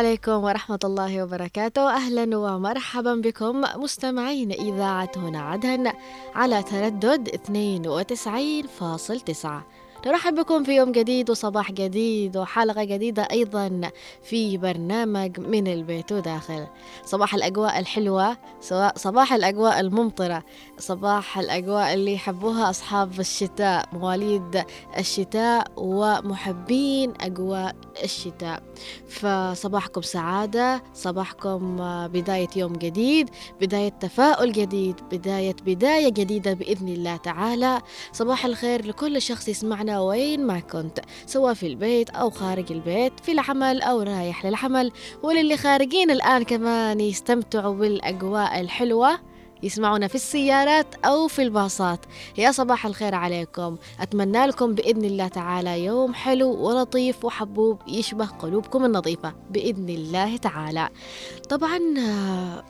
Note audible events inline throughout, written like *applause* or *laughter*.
عليكم ورحمة الله وبركاته. أهلا ومرحبا بكم مستمعين إذاعة هنا عدن على تردد 92.9 نرحب بكم في يوم جديد وصباح جديد وحلقة جديدة أيضا في برنامج من البيت وداخل. صباح الأجواء الحلوة سواء صباح الأجواء الممطرة صباح الأجواء اللي يحبوها أصحاب الشتاء مواليد الشتاء ومحبين أجواء الشتاء. فصباحكم سعادة صباحكم بداية يوم جديد بداية تفاؤل جديد بداية بداية جديدة بإذن الله تعالى. صباح الخير لكل شخص يسمعنا وين ما كنت سواء في البيت أو خارج البيت في العمل أو رايح للعمل. وللي خارجين الآن كمان يستمتعوا بالأجواء الحلوة. يسمعونا في السيارات أو في الباصات. يا صباح الخير عليكم. أتمنى لكم بإذن الله تعالى يوم حلو ولطيف وحبوب يشبه قلوبكم النظيفة. بإذن الله تعالى. طبعا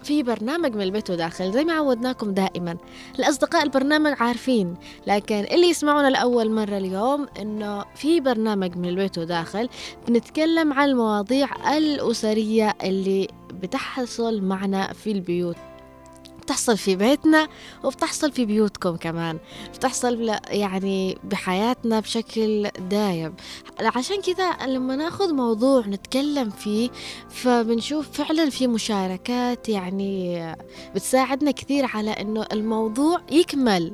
في برنامج من البيت وداخل زي ما عودناكم دائما. الأصدقاء البرنامج عارفين لكن اللي يسمعونا لأول مرة اليوم إنه في برنامج من البيت وداخل بنتكلم عن المواضيع الأسرية اللي بتحصل معنا في البيوت. بتحصل في بيتنا وبتحصل في بيوتكم كمان بتحصل يعني بحياتنا بشكل دايم. عشان كذا لما ناخذ موضوع نتكلم فيه فبنشوف فعلا في مشاركات يعني بتساعدنا كثير على إنه الموضوع يكمل.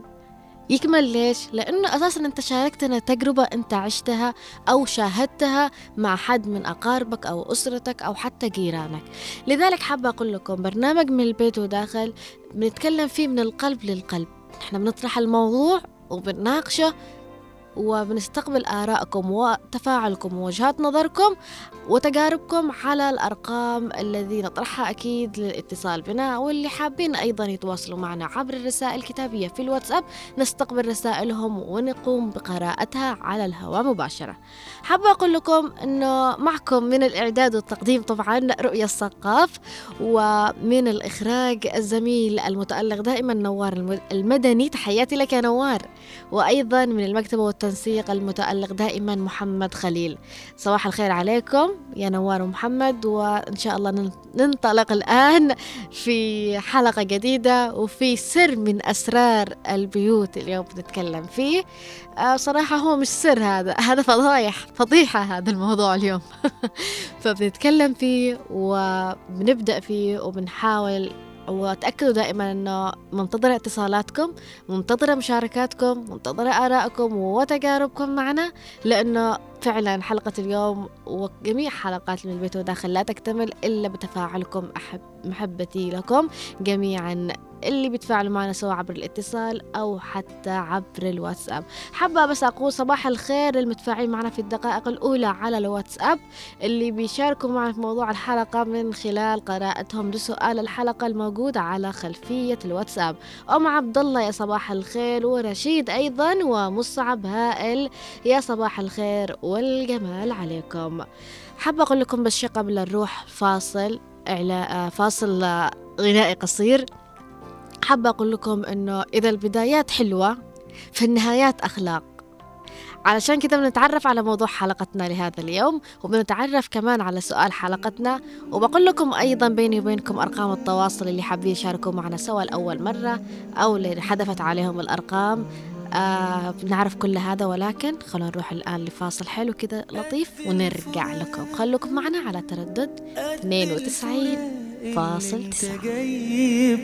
يكمل ليش؟ لأنه أساسا أنت شاركتنا تجربة أنت عشتها أو شاهدتها مع حد من أقاربك أو أسرتك أو حتى جيرانك لذلك حابة أقول لكم برنامج من البيت وداخل بنتكلم فيه من القلب للقلب نحن بنطرح الموضوع وبنناقشه وبنستقبل آرائكم وتفاعلكم ووجهات نظركم وتجاربكم على الأرقام الذي نطرحها أكيد للاتصال بنا واللي حابين أيضا يتواصلوا معنا عبر الرسائل الكتابية في الواتساب. نستقبل رسائلهم ونقوم بقراءتها على الهواء مباشرة. حابة أقول لكم أنه معكم من الإعداد والتقديم طبعا رؤية الثقاف ومن الإخراج الزميل المتألق دائما نوار المدني. تحياتي لك يا نوار. وأيضا من المكتبة والتنسيق المتألق دائما محمد خليل. صباح الخير عليكم يا نوار ومحمد وإن شاء الله ننطلق الآن في حلقة جديدة وفي سر من أسرار البيوت اليوم بنتكلم فيه. آه صراحة هو مش سر هذا هذا فضايح فضيحة هذا الموضوع اليوم. *laughs* فبنتكلم فيه وبنبدأ فيه وبنحاول وتأكدوا دائما أنه منتظرة اتصالاتكم منتظرة مشاركاتكم منتظرة آرائكم وتجاربكم معنا لأنه فعلا حلقة اليوم وجميع حلقات من البيت وداخل لا تكتمل إلا بتفاعلكم أحب محبتي لكم جميعا. اللي بيتفاعلوا معنا سواء عبر الاتصال أو حتى عبر الواتساب. حابة بس أقول صباح الخير للمتفاعلين معنا في الدقائق الأولى على الواتساب. اللي بيشاركوا معنا في موضوع الحلقة من خلال قراءتهم لسؤال الحلقة الموجود على خلفية الواتساب. أم عبد الله يا صباح الخير. ورشيد أيضا. ومصعب هائل يا صباح الخير. والجمال عليكم. حابة أقول لكم بس قبل نروح فاصل إعلاء فاصل غنائي قصير. حابة أقول لكم إنه إذا البدايات حلوة فالنهايات أخلاق. علشان كده بنتعرف على موضوع حلقتنا لهذا اليوم وبنتعرف كمان على سؤال حلقتنا. وبقول لكم أيضا بيني وبينكم أرقام التواصل اللي حابين يشاركوا معنا سوا لأول مرة أو اللي حذفت عليهم الأرقام. آه بنعرف كل هذا ولكن خلونا نروح الآن لفاصل حلو كده لطيف ونرجع لكم. خلوكم معنا على تردد 92 فاصل تسعة. جاي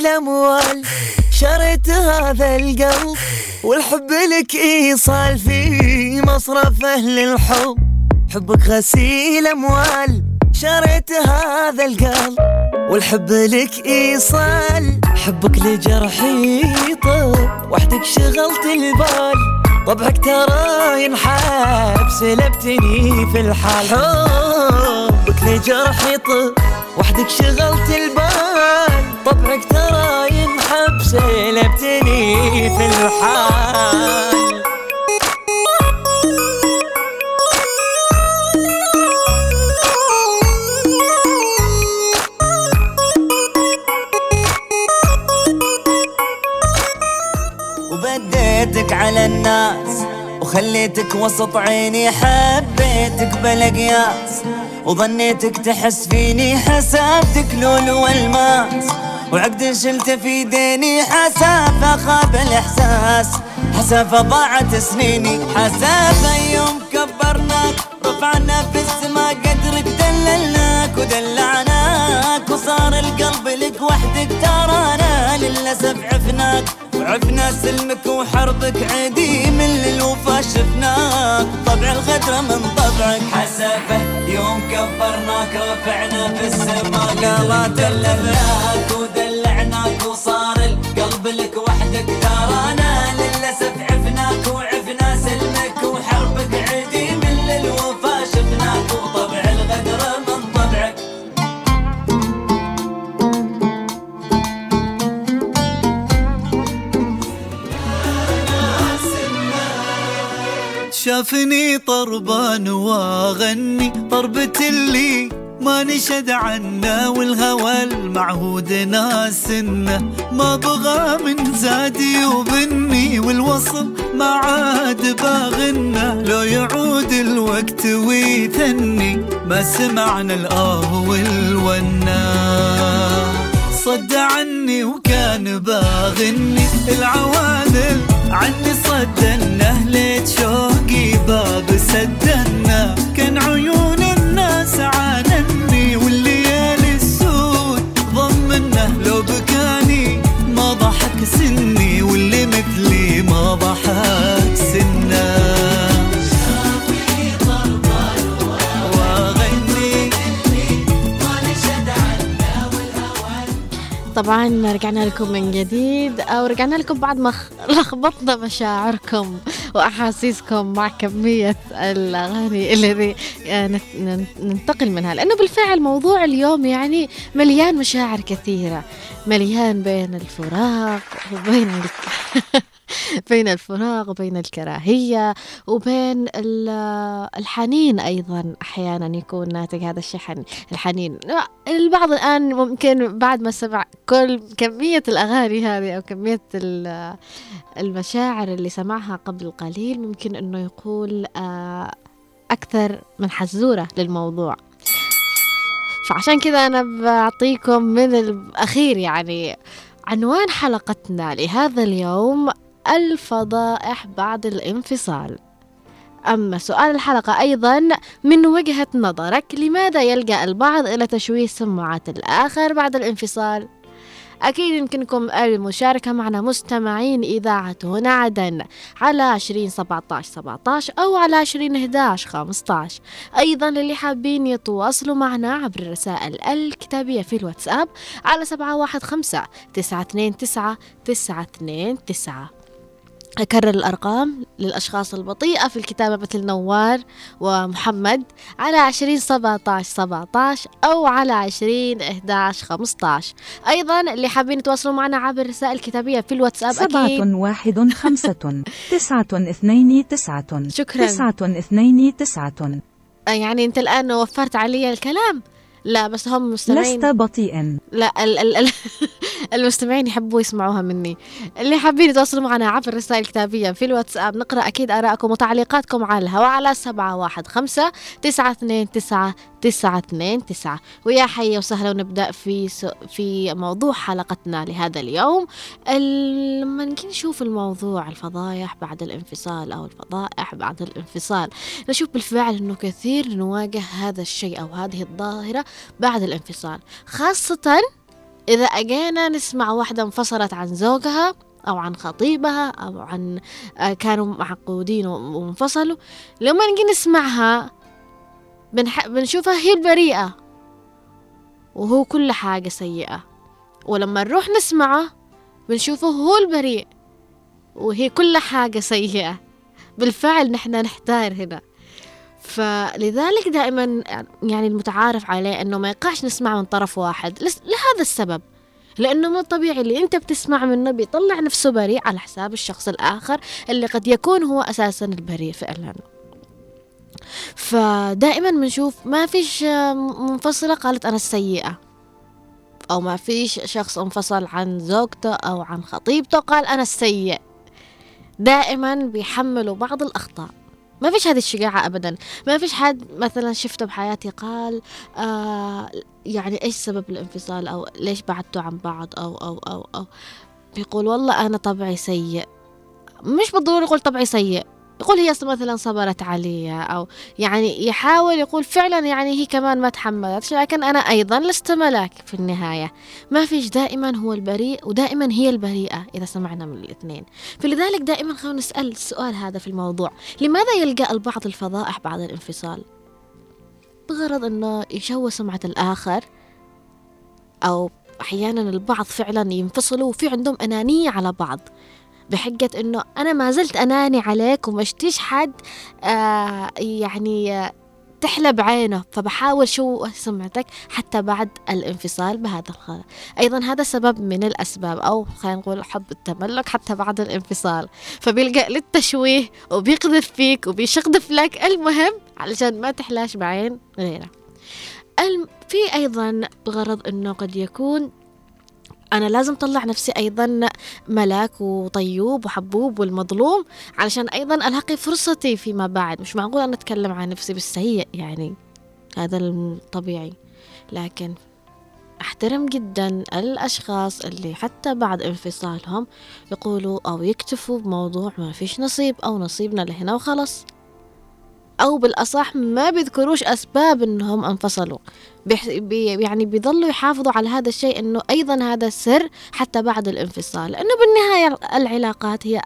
غسيل أموال شريت هذا القلب والحب لك إيصال في مصرف أهل الحب. حبك غسيل أموال. شريت هذا القلب والحب لك إيصال. حبك لجرحي طب وحدك شغلت البال. طبعك ترى ينحب سلبتني في الحال. حبك لجرحي طب وحدك شغلت البال. طبعك ترى ينحب سلبتني في الحال. وبديتك على الناس وخليتك وسط عيني حبيتك بلا قياس وظنيتك تحس فيني حسبتك لول والماس وعقد شلته في ديني حسافة خاب الإحساس. حسافة ضاعت سنيني حسافة يوم كبرناك رفعنا في السما قدرك دللناك ودلعناك وصار القلب لك وحدك ترانا. للأسف عفناك. وعفنا سلمك وحربك عديم للوفا شفناك. طبع الغدر من طبعك. حسافة يوم كبرناك رفعنا في السما قالا دللناك ودلعناك وصار القلب لك وحدك. ترانا للأسف شافني طربان واغني طربة اللي ما نشد عنا والهوى المعهود ناسنا ما بغى من زادي وبني والوصل ما عاد باغنا لو يعود الوقت ويثني ما سمعنا الآه والونا صد عني وكان باغني العوالم عني صدنا ليت شوقي باب سدنا كان عيون طبعا رجعنا لكم من جديد أو رجعنا لكم بعد ما *laughs* لخبطنا مشاعركم وأحاسيسكم مع كمية الأغاني الذي آه، نت- نن- ننتقل منها. لأنه بالفعل موضوع اليوم يعني مليان مشاعر كثيرة. مليان بين الفراق وبين *laughs* *laughs* بين الفراق وبين الكراهية وبين ال- الحنين أيضا أحيانا يكون ناتج هذا الشحن الحنين. البعض الآن ممكن بعد ما سمع كل كمية الأغاني هذه أو كمية ال- المشاعر اللي سمعها قبل قليل ممكن أنه يقول آه، أكثر من حزورة للموضوع. فعشان كذا أنا بعطيكم من الأخير يعني عنوان حلقتنا لهذا اليوم الفضائح بعد الانفصال. أما سؤال الحلقة أيضا من وجهة نظرك لماذا يلجأ البعض إلى تشويه سمعة الآخر بعد الانفصال؟ أكيد يمكنكم المشاركة معنا مستمعين إذاعة هنا عدن على 20 17 17 أو على 20 11 15 أيضا للي حابين يتواصلوا معنا عبر الرسائل الكتابية في الواتساب على 715 929 929 أكرر الأرقام للأشخاص البطيئة في الكتابة مثل نوار ومحمد على عشرين سبعة 17 أو على عشرين 11 15 أيضا اللي حابين يتواصلوا معنا عبر الرسائل الكتابية في الواتساب سبعة أكيد واحد خمسة *laughs* تسعة اثنين تسعة شكراً. تسعة اثنين تسعة. يعني أنت الآن وفرت علي الكلام. لا بس هم مستمعين. لست بطيئا. لا ال ال ال *laughs* المستمعين يحبوا يسمعوها مني. اللي حابين يتواصلوا معنا عبر الرسائل الكتابية في الواتساب نقرأ أكيد آراءكم وتعليقاتكم على الهواء على سبعة واحد خمسة تسعة اثنين تسعة تسعة اثنين تسعة. ويا حي وسهلا ونبدأ في س... في موضوع حلقتنا لهذا اليوم. ال- لما نجي نشوف الموضوع الفضايح بعد الانفصال أو الفضائح بعد الانفصال نشوف بالفعل أنه كثير نواجه هذا الشيء أو هذه الظاهرة بعد الانفصال. خاصة إذا أجينا نسمع واحدة انفصلت عن زوجها أو عن خطيبها أو عن آه، كانوا معقودين وانفصلوا. لما نجي نسمعها بنح... بنشوفها هي البريئة وهو كل حاجة سيئة. ولما نروح نسمعه بنشوفه هو البريء وهي كل حاجة سيئة. بالفعل نحن نحتار هنا. فلذلك دائما يعني المتعارف عليه إنه ما يقعش نسمع من طرف واحد. لهذا السبب. لأنه من الطبيعي اللي أنت بتسمع منه بيطلع نفسه بريء على حساب الشخص الآخر اللي قد يكون هو أساسا البريء فعلا. فدائما بنشوف ما فيش منفصلة قالت أنا السيئة. أو ما فيش شخص انفصل عن زوجته أو عن خطيبته قال أنا السيء دائما بيحملوا بعض الأخطاء. ما فيش هذه الشجاعة أبدا. ما فيش حد مثلا شفته بحياتي قال آه يعني إيش سبب الانفصال؟ أو ليش بعدتوا عن بعض؟ أو أو أو أو. بيقول والله أنا طبعي سيء. مش بالضرورة يقول طبعي سيء. يقول هي مثلا صبرت علي أو يعني يحاول يقول فعلا يعني هي كمان ما تحملت لكن أنا أيضا لست ملاك في النهاية. ما فيش دائما هو البريء ودائما هي البريئة إذا سمعنا من الاثنين. فلذلك دائما خلونا نسأل السؤال هذا في الموضوع. لماذا يلقى البعض الفضائح بعد الانفصال؟ بغرض أنه يشوه سمعة الآخر أو أحيانا البعض فعلا ينفصلوا وفي عندهم أنانية على بعض. بحجة إنه أنا ما زلت أناني عليك ومشتيش حد آه يعني آه تحلى بعينه فبحاول شو سمعتك حتى بعد الانفصال بهذا الخلق أيضا هذا سبب من الأسباب أو خلينا نقول حب التملك حتى بعد الانفصال. فبيلجأ للتشويه وبيقذف فيك وبيشقذف لك. المهم علشان ما تحلاش بعين غيره. في أيضا بغرض أنه قد يكون أنا لازم طلع نفسي أيضا ملاك وطيوب وحبوب والمظلوم علشان أيضا ألاقي فرصتي فيما بعد. مش معقول أنا أتكلم عن نفسي بالسيء يعني. هذا الطبيعي. لكن أحترم جدا الأشخاص اللي حتى بعد انفصالهم يقولوا أو يكتفوا بموضوع ما فيش نصيب أو نصيبنا لهنا وخلص أو بالأصح ما بيذكروش أسباب إنهم انفصلوا. يعني بيضلوا يحافظوا على هذا الشيء إنه أيضا هذا سر حتى بعد الانفصال. لأنه بالنهاية العلاقات هي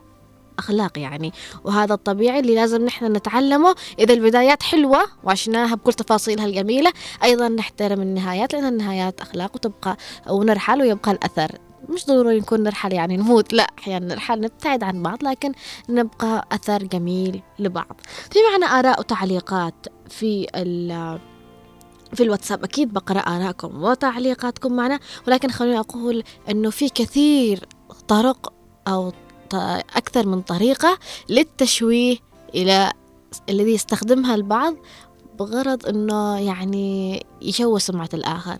أخلاق يعني وهذا الطبيعي اللي لازم نحن نتعلمه. إذا البدايات حلوة وعشناها بكل تفاصيلها الجميلة أيضا نحترم النهايات لأن النهايات أخلاق وتبقى ونرحل ويبقى الأثر. مش ضروري نكون نرحل يعني نموت لا أحيانا نرحل نبتعد عن بعض لكن نبقى أثر جميل لبعض. في معنا آراء وتعليقات في ال في الواتساب أكيد بقرأ آراءكم وتعليقاتكم معنا ولكن خليني أقول أنه في كثير طرق أو أكثر من طريقة للتشويه إلى الذي يستخدمها البعض بغرض أنه يعني يشوه سمعة الآخر.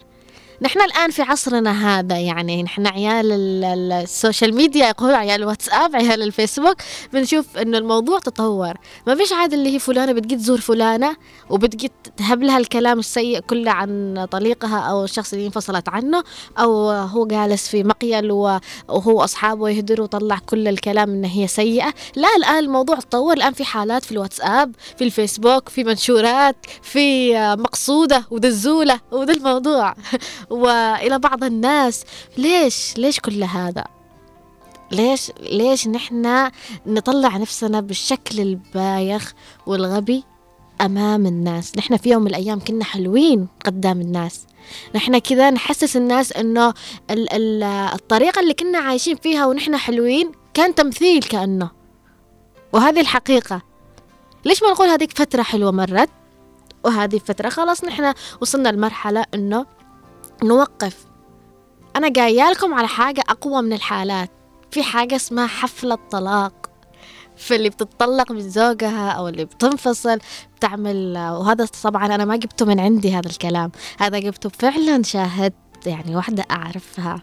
نحن الآن في عصرنا هذا يعني نحن عيال ال- ال- ال social media يقولوا عيال الواتساب عيال الفيسبوك بنشوف إنه الموضوع تطور. ما فيش عاد اللي هي فلانة بتجي تزور فلانة وبتجي تهب لها الكلام السيء كله عن طليقها أو الشخص اللي انفصلت عنه أو هو جالس في مقيل وهو أصحابه يهدروا وطلع كل الكلام إن هي سيئة. لا الآن الموضوع تطور. الآن في حالات في الواتساب في الفيسبوك في منشورات في مقصودة ودزولة وده الموضوع. وإلى بعض الناس. ليش؟ ليش كل هذا؟ ليش؟ ليش نحن نطلع نفسنا بالشكل البايخ والغبي أمام الناس؟ نحن في يوم من الأيام كنا حلوين قدام الناس. نحن كذا نحسس الناس إنه ال- ال- الطريقة اللي كنا عايشين فيها ونحن حلوين كان تمثيل كأنه. وهذه الحقيقة. ليش ما نقول هذيك فترة حلوة مرت؟ وهذه فتره خلاص نحن وصلنا لمرحلة إنه نوقف. أنا جاية لكم على حاجة أقوى من الحالات. في حاجة اسمها حفلة طلاق فاللي بتطلق من زوجها أو اللي بتنفصل بتعمل وهذا طبعا أنا ما جبته من عندي هذا الكلام. هذا جبته فعلا شاهدت يعني واحدة أعرفها.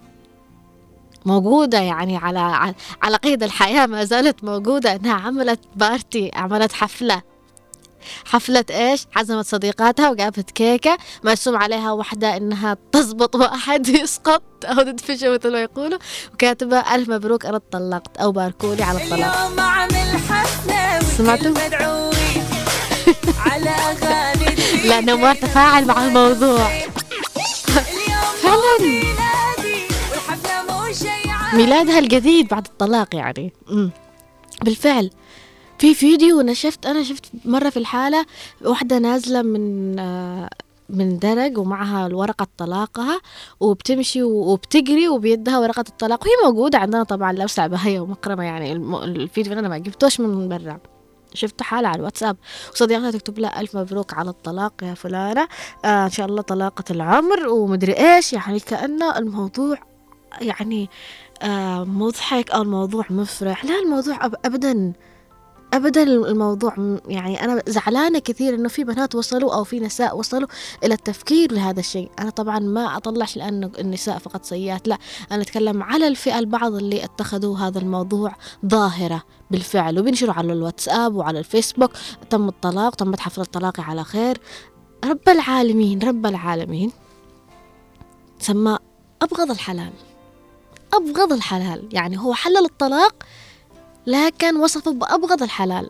موجودة يعني على على- على قيد الحياة ما زالت موجودة إنها عملت بارتي عملت حفلة. حفلة إيش؟ عزمت صديقاتها وجابت كيكة مرسوم عليها واحدة إنها تزبط واحد *laughs* يسقط أو تدفشه مثل ما يقولوا وكاتبة ألف مبروك أنا اتطلقت أو باركولي على الطلاق اليوم اعمل حفلة سمعتوا؟ *laughs* على الدين. لأنه ما تفاعل مع الموضوع فعلاً. ميلادها الجديد بعد الطلاق يعني. بالفعل في فيديو أنا شفت أنا شفت مرة في الحالة واحدة نازلة من آه، من درج ومعها ورقة طلاقها وبتمشي وبتجري وبيدها ورقة الطلاق وهي موجودة عندنا طبعا لابسة عباية ومكرمة يعني. الفيديو أنا ما جبتوش من برا. شفت حالة على الواتساب. وصديقتها تكتب لها ألف مبروك على الطلاق يا فلانة. آه إن شاء الله طلاقة العمر ومدري إيش. يعني كأنه الموضوع يعني آه مضحك أو الموضوع مفرح. لا الموضوع أب أبدا ابدا الموضوع يعني أنا زعلانة كثير إنه في بنات وصلوا أو في نساء وصلوا إلى التفكير لهذا الشيء. أنا طبعا ما أطلعش لأنه النساء فقط سيئات لا. أنا أتكلم على الفئة البعض اللي اتخذوا هذا الموضوع ظاهرة بالفعل وبينشروا على الواتساب وعلى الفيسبوك. تم الطلاق تمت حفلة طلاقي على خير. رب العالمين رب العالمين. سماه أبغض الحلال أبغض الحلال. يعني هو حلل الطلاق لكن وصفه بأبغض الحلال.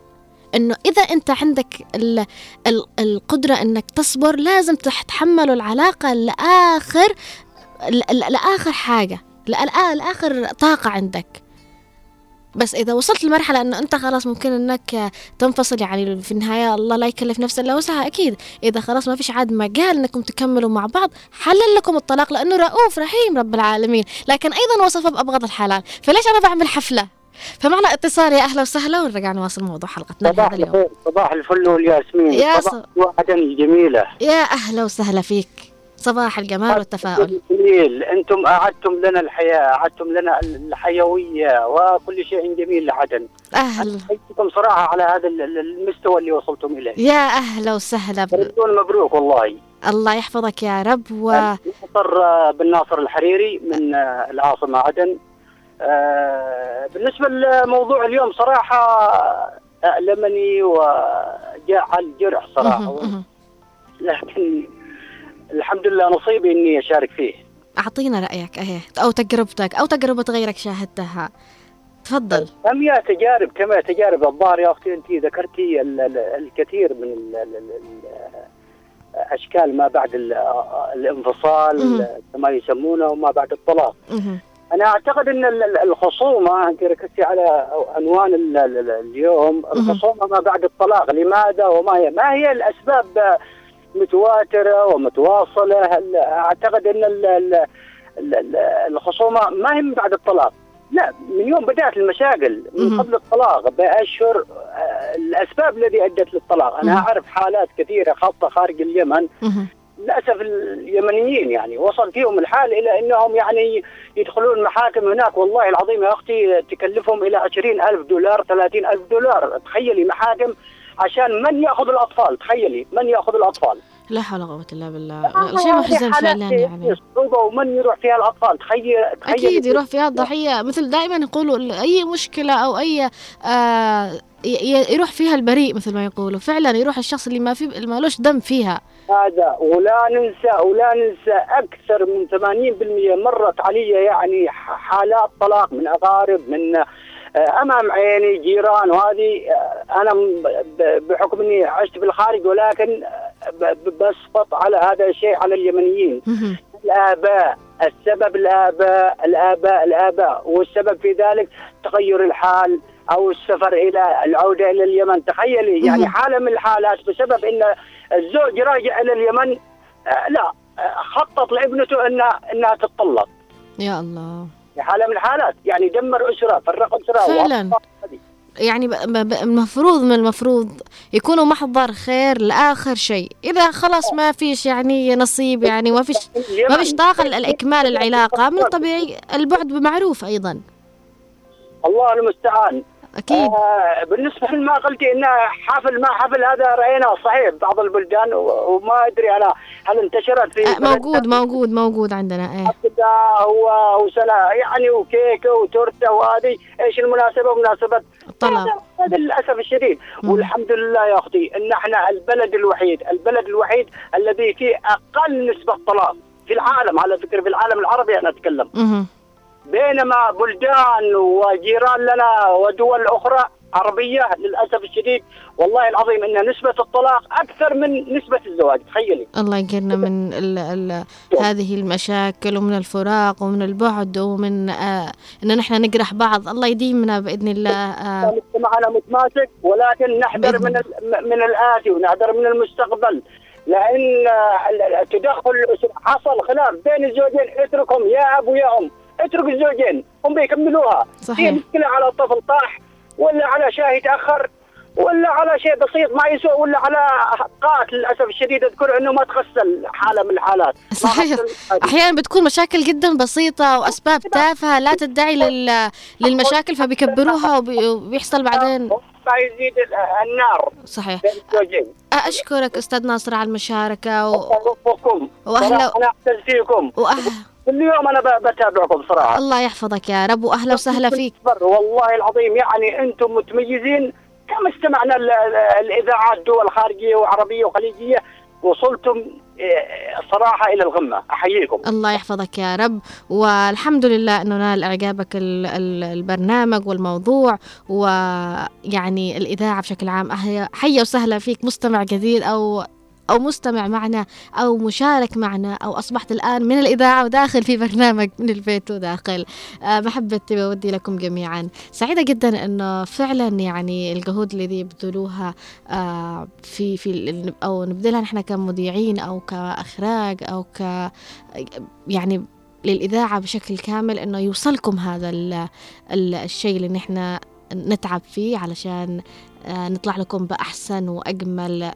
إنه إذا أنت عندك ال ال القدرة إنك تصبر لازم تتحملوا العلاقة لآخر لآخر حاجة لآخر طاقة عندك. بس إذا وصلت لمرحلة إنه أنت خلاص ممكن إنك تنفصل يعني في النهاية الله لا يكلف نفسا إلا وسعها أكيد. إذا خلاص ما فيش عاد مجال إنكم تكملوا مع بعض حلل لكم الطلاق لأنه رؤوف رحيم رب العالمين. لكن أيضا وصفه بأبغض الحلال. فليش أنا بعمل حفلة؟ فمعنا اتصال يا أهلا وسهلا ونرجع نواصل موضوع حلقتنا صباح اليوم. الخير صباح الفل والياسمين. يا صباح وعدا الجميلة يا أهلا وسهلا فيك. صباح الجمال والتفاؤل. جميل. أنتم أعدتم لنا الحياة أعدتم لنا الحيوية وكل شيء جميل لعدن. أهلا. احييكم صراحة على هذا ال- ال- المستوى اللي وصلتم إليه. يا أهلا وسهلا. ب- مبروك والله. الله يحفظك يا رب و ناصر آه، بن ناصر الحريري من آه، العاصمة عدن. آه، بالنسبة لموضوع اليوم صراحة ألمني وجعل جرح صراحة. لكن الحمد لله نصيبي إني أشارك فيه أعطينا رأيك أيه أو تجربتك أو تجربة غيرك شاهدتها تفضل هم يا تجارب كما تجارب الظاهر يا أختي انت ذكرتي ال- ال- الكثير من ال- ال- ال- أشكال ما بعد ال- الانفصال. كما يسمونه وما بعد الطلاق. أنا أعتقد إن ال- ال- الخصومة أنت ركزتي على عنوان ال- ال- ال- اليوم الخصومة ما بعد الطلاق لماذا وما هي ما هي الأسباب متواترة ومتواصلة أعتقد إن ال- ال- ال- ال- الخصومة ما هي من بعد الطلاق لا من يوم بدأت المشاكل من. قبل الطلاق بأشهر آه، الأسباب التي أدت للطلاق أنا. أعرف حالات كثيرة خاصة خارج اليمن. للأسف اليمنيين يعني وصل فيهم الحال إلى إنهم يعني يدخلون المحاكم هناك. والله العظيم يا أختي تكلفهم إلى 20000 دولار 30000 دولار. تخيلي محاكم عشان من يأخذ الأطفال؟ تخيلي من يأخذ الأطفال؟ لا حول ولا قوة إلا بالله. شيء محزن فعلا يعني. صعوبه ومن يروح فيها الأطفال؟ تخيل تخيل أكيد يروح فيها الضحية. مثل دائما يقولوا أي مشكلة أو أي آه يروح فيها البريء مثل ما يقولوا. فعلا يروح الشخص اللي ما في ما لوش دم فيها. هذا ولا ننسى ولا ننسى أكثر من 80% مرت علي يعني حالات طلاق من اقارب من آه، أمام عيني جيران وهذه آه، أنا بحكم إني عشت في الخارج ولكن آه، بسقط على هذا الشيء على اليمنيين. الآباء السبب الآباء الآباء الآباء والسبب في ذلك تغير الحال أو السفر إلى العودة إلى اليمن تخيلي يعني. حالة من الحالات بسبب إن الزوج راجع إلى اليمن آه، لا آه، خطط لابنته إنها إنها تتطلق. يا الله. في حالة من الحالات يعني دمر أسرة فرق أسرة فعلاً. يعني المفروض من المفروض يكونوا محضر خير لآخر شيء. إذا خلاص ما فيش يعني نصيب يعني ما فيش ما فيش طاقة لإكمال العلاقة من الطبيعي البعد بمعروف أيضا. الله المستعان. أكيد. آه بالنسبة لما قلتي انه حفل ما حفل هذا رايناه صحيح. بعض البلدان وما أدري أنا هل انتشرت في آه، موجود موجود موجود عندنا حفلة هو وسنة يعني وكيكة وتورتة وهذه إيش المناسبة؟ مناسبة الطلاق هذا للأسف الشديد. مم. والحمد لله يا أختي إن إحنا البلد الوحيد البلد الوحيد الذي فيه أقل نسبة طلاق في العالم على فكرة في العالم العربي أنا أتكلم. مهم. بينما بلدان وجيران لنا ودول أخرى عربية للأسف الشديد والله العظيم إن نسبة الطلاق أكثر من نسبة الزواج تخيلي. الله يجرنا من ال ال هذه المشاكل ومن الفراق ومن البعد ومن آه إن نحن نجرح بعض الله يديمنا بإذن الله آه. مجتمعنا متماسك ولكن نحذر من من الآتي ونحذر من المستقبل لأن ال- التدخل حصل خلاف بين الزوجين اتركهم يا أب ويا أم. اترك الزوجين هم بيكملوها. صحيح. في مشكلة على الطفل طاح ولا على شاي يتاخر ولا على شيء بسيط ما يسوى ولا على قات للأسف الشديد اذكر إنه ما تغسل حالة من الحالات. صحيح. أحيانا بتكون مشاكل جدا بسيطة وأسباب تافهة لا تدعي لل... للمشاكل فبيكبروها وبي- وبيحصل بعدين. ما يزيد ال- النار صحيح. أشكرك أستاذ ناصر على المشاركة و... صراحة أنا اعتز فيكم. وأهل... كل يوم أنا بتابعكم صراحة. الله يحفظك يا رب واهلا وسهلا فيك. والله العظيم يعني أنتم متميزين كما استمعنا ال- ال- الإذاعات دول خارجيه وعربية وخليجية وصلتم إيه، صراحة إلى القمه أحييكم. الله يحفظك يا رب والحمد لله انه نال ال- البرنامج والموضوع ويعني الإذاعة بشكل عام حيا وسهلا فيك مستمع جديد أو أو مستمع معنا أو مشارك معنا أو أصبحت الآن من الإذاعة وداخل في برنامج من البيت وداخل. آه، محبتي بودي لكم جميعا. سعيدة جدا أنه فعلا يعني الجهود الذي يبذلوها آه، في في أو نبذلها نحن كمذيعين أو كإخراج أو ك يعني للإذاعة بشكل كامل إنه يوصلكم هذا ال- ال- الشيء اللي نحن نتعب فيه علشان آه، نطلع لكم بأحسن وأجمل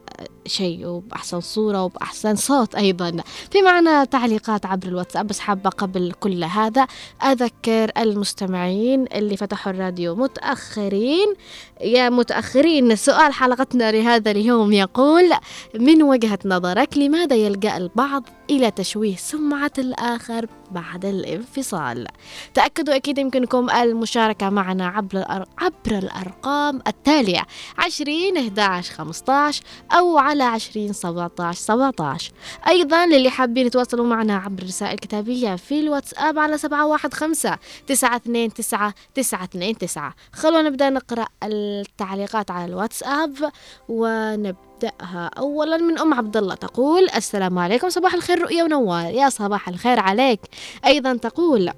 شيء وبأحسن صورة وبأحسن صوت أيضا في معنا تعليقات عبر الواتساب بس حابة قبل كل هذا أذكر المستمعين اللي فتحوا الراديو متأخرين يا متأخرين سؤال حلقتنا لهذا اليوم يقول من وجهة نظرك لماذا يلجأ البعض إلى تشويه سمعة الآخر بعد الانفصال تأكدوا أكيد يمكنكم المشاركة معنا عبر. عبر الأرقام التالية 20 11 15 أو على 20 17 17 أيضا للي حابين يتواصلوا معنا عبر رسائل كتابية في الواتساب على 715 929 929 خلونا نبدأ نقرأ التعليقات على الواتساب ونبدأها أولا من أم عبد الله تقول السلام عليكم صباح الخير رؤيا ونوار. يا صباح الخير عليك. أيضا تقول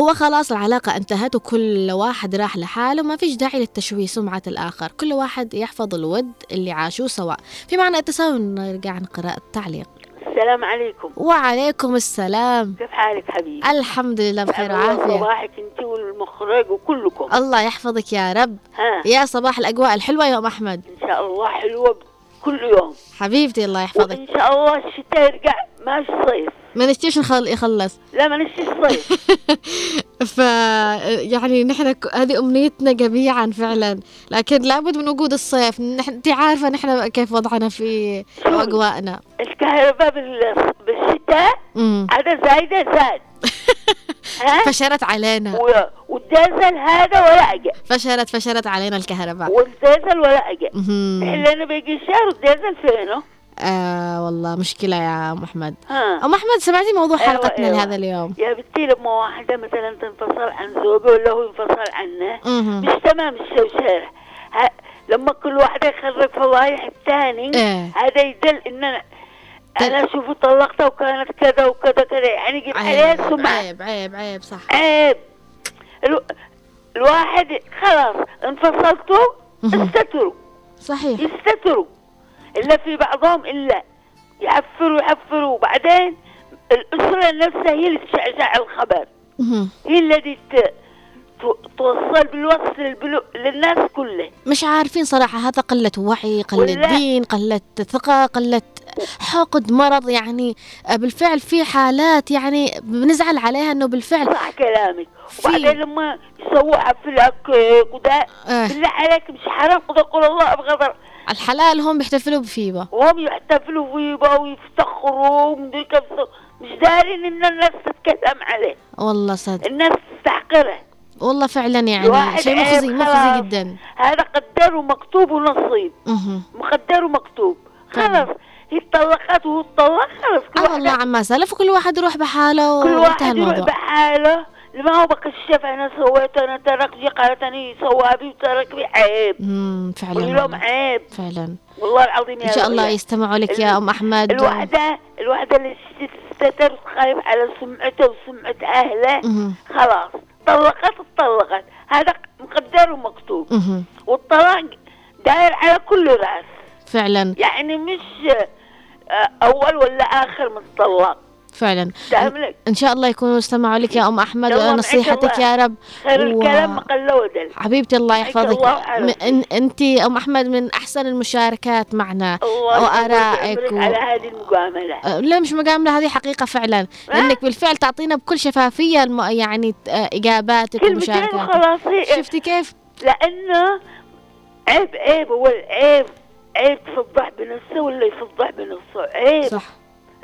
هو خلاص العلاقة انتهت وكل واحد راح لحاله ما فيش داعي للتشويه سمعة الآخر. كل واحد يحفظ الود اللي عاشوه سوا في معنى التساوي نرجع نقرأ التعليق. السلام عليكم. وعليكم السلام. كيف حالك حبيبي؟ الحمد لله بخير الله وعافية. صباحك انت والمخرج وكلكم. الله يحفظك يا رب. ها. يا صباح الأجواء الحلوة يا أم أحمد. إن شاء الله حلوة كل يوم. حبيبتي الله يحفظك. وإن شاء الله الشتاء يرجع ماشي صيف ما نشتيش نخل يخلص. لا ما نشتي الصيف *laughs* ف يعني نحن هذه أمنيتنا جميعا فعلا. لكن لابد من وجود الصيف. نحن انت عارفة نحن كيف وضعنا في أجواءنا. الكهرباء بال- بالشتاء هذا زايدة زاد. *laughs* فشرت علينا. و- والديزل هذا ولا اجى فشرت فشرت علينا الكهرباء. والديزل ولا اجى. لنا بيجي شهر والديزل فينه؟ آه والله مشكلة يا أم أحمد. ها. أم أحمد سمعتي موضوع أيوة، حلقتنا أيوة. لهذا اليوم؟ يا بنتي لما واحدة مثلا تنفصل عن زوجها ولا هو ينفصل عنه مهم. مش تمام الشوشرة. لما كل واحدة يخرج فضايح الثاني إيه. هذا يدل إن أنا شوفوا طلقتها وكانت كذا وكذا كذا يعني يجيب عليها سمعة عيب عيب عيب صح. عيب. ألو... الواحد خلاص انفصلتوا. استتروا. صحيح. يستتروا إلا في بعضهم إلا يحفروا يحفروا. وبعدين الأسرة نفسها هي اللي تشعشع الخبر. هي التي توصل بالوصل للبلو... للناس كله. مش عارفين صراحة هذا قلة وعي قلة دين قلة ثقة قلة حقد مرض يعني آه، بالفعل في حالات يعني بنزعل عليها إنه بالفعل صح كلامك. وبعدين لما يسووا حفلة وده آه. بالله عليك مش حرام. قد أقول الله أبغض الحلال هم بيحتفلوا بفيبة. وهم يحتفلوا فيه ويفتخروا ومدري مش دارين إن الناس تتكلم عليه. والله صدق. الناس تستحقره. والله فعلا يعني شيء مخزي مخزي خلاص. جدا. هذا قدر ومكتوب ونصيب. مقدر ومكتوب. فعلا. خلاص. هي اتطلقت وهو اتطلق خلاص. كل آه والله عما سلف وكل واحد يروح بحاله كل واحد يروح بحاله. لما هو بكشف أنا سويت أنا ترك جي قالت أنا صوابي وترك بي عيب. مم، فعلا والله. عيب. فعلا. والله العظيم يا إن شاء الله. يستمعوا لك يا أم أحمد. الوحدة الوحدة اللي تستتر خايف على سمعته وسمعة أهله. مهم. خلاص. طلقت اتطلقت هذا مقدر ومكتوب. والطلاق داير على كل راس. فعلا. يعني مش آه، أول ولا آخر متطلق فعلا. إن شاء الله يكونوا استمعوا لك يا أم أحمد ونصيحتك. يا رب. خير و- الكلام ما قل ودل. حبيبتي الله يحفظك. م- إن أنت أم أحمد من أحسن المشاركات معنا. وأرائك و... على هذه المجاملة أه، لا مش مجامله هذه حقيقة فعلا. لأنك بالفعل تعطينا بكل شفافية الم... يعني آه، إجاباتك ومشاركاتك. شفتي كيف؟ لأنه عيب عيب هو العيب عيب تفضح بنفسه ولا يفضح بنفسه عيب. صح.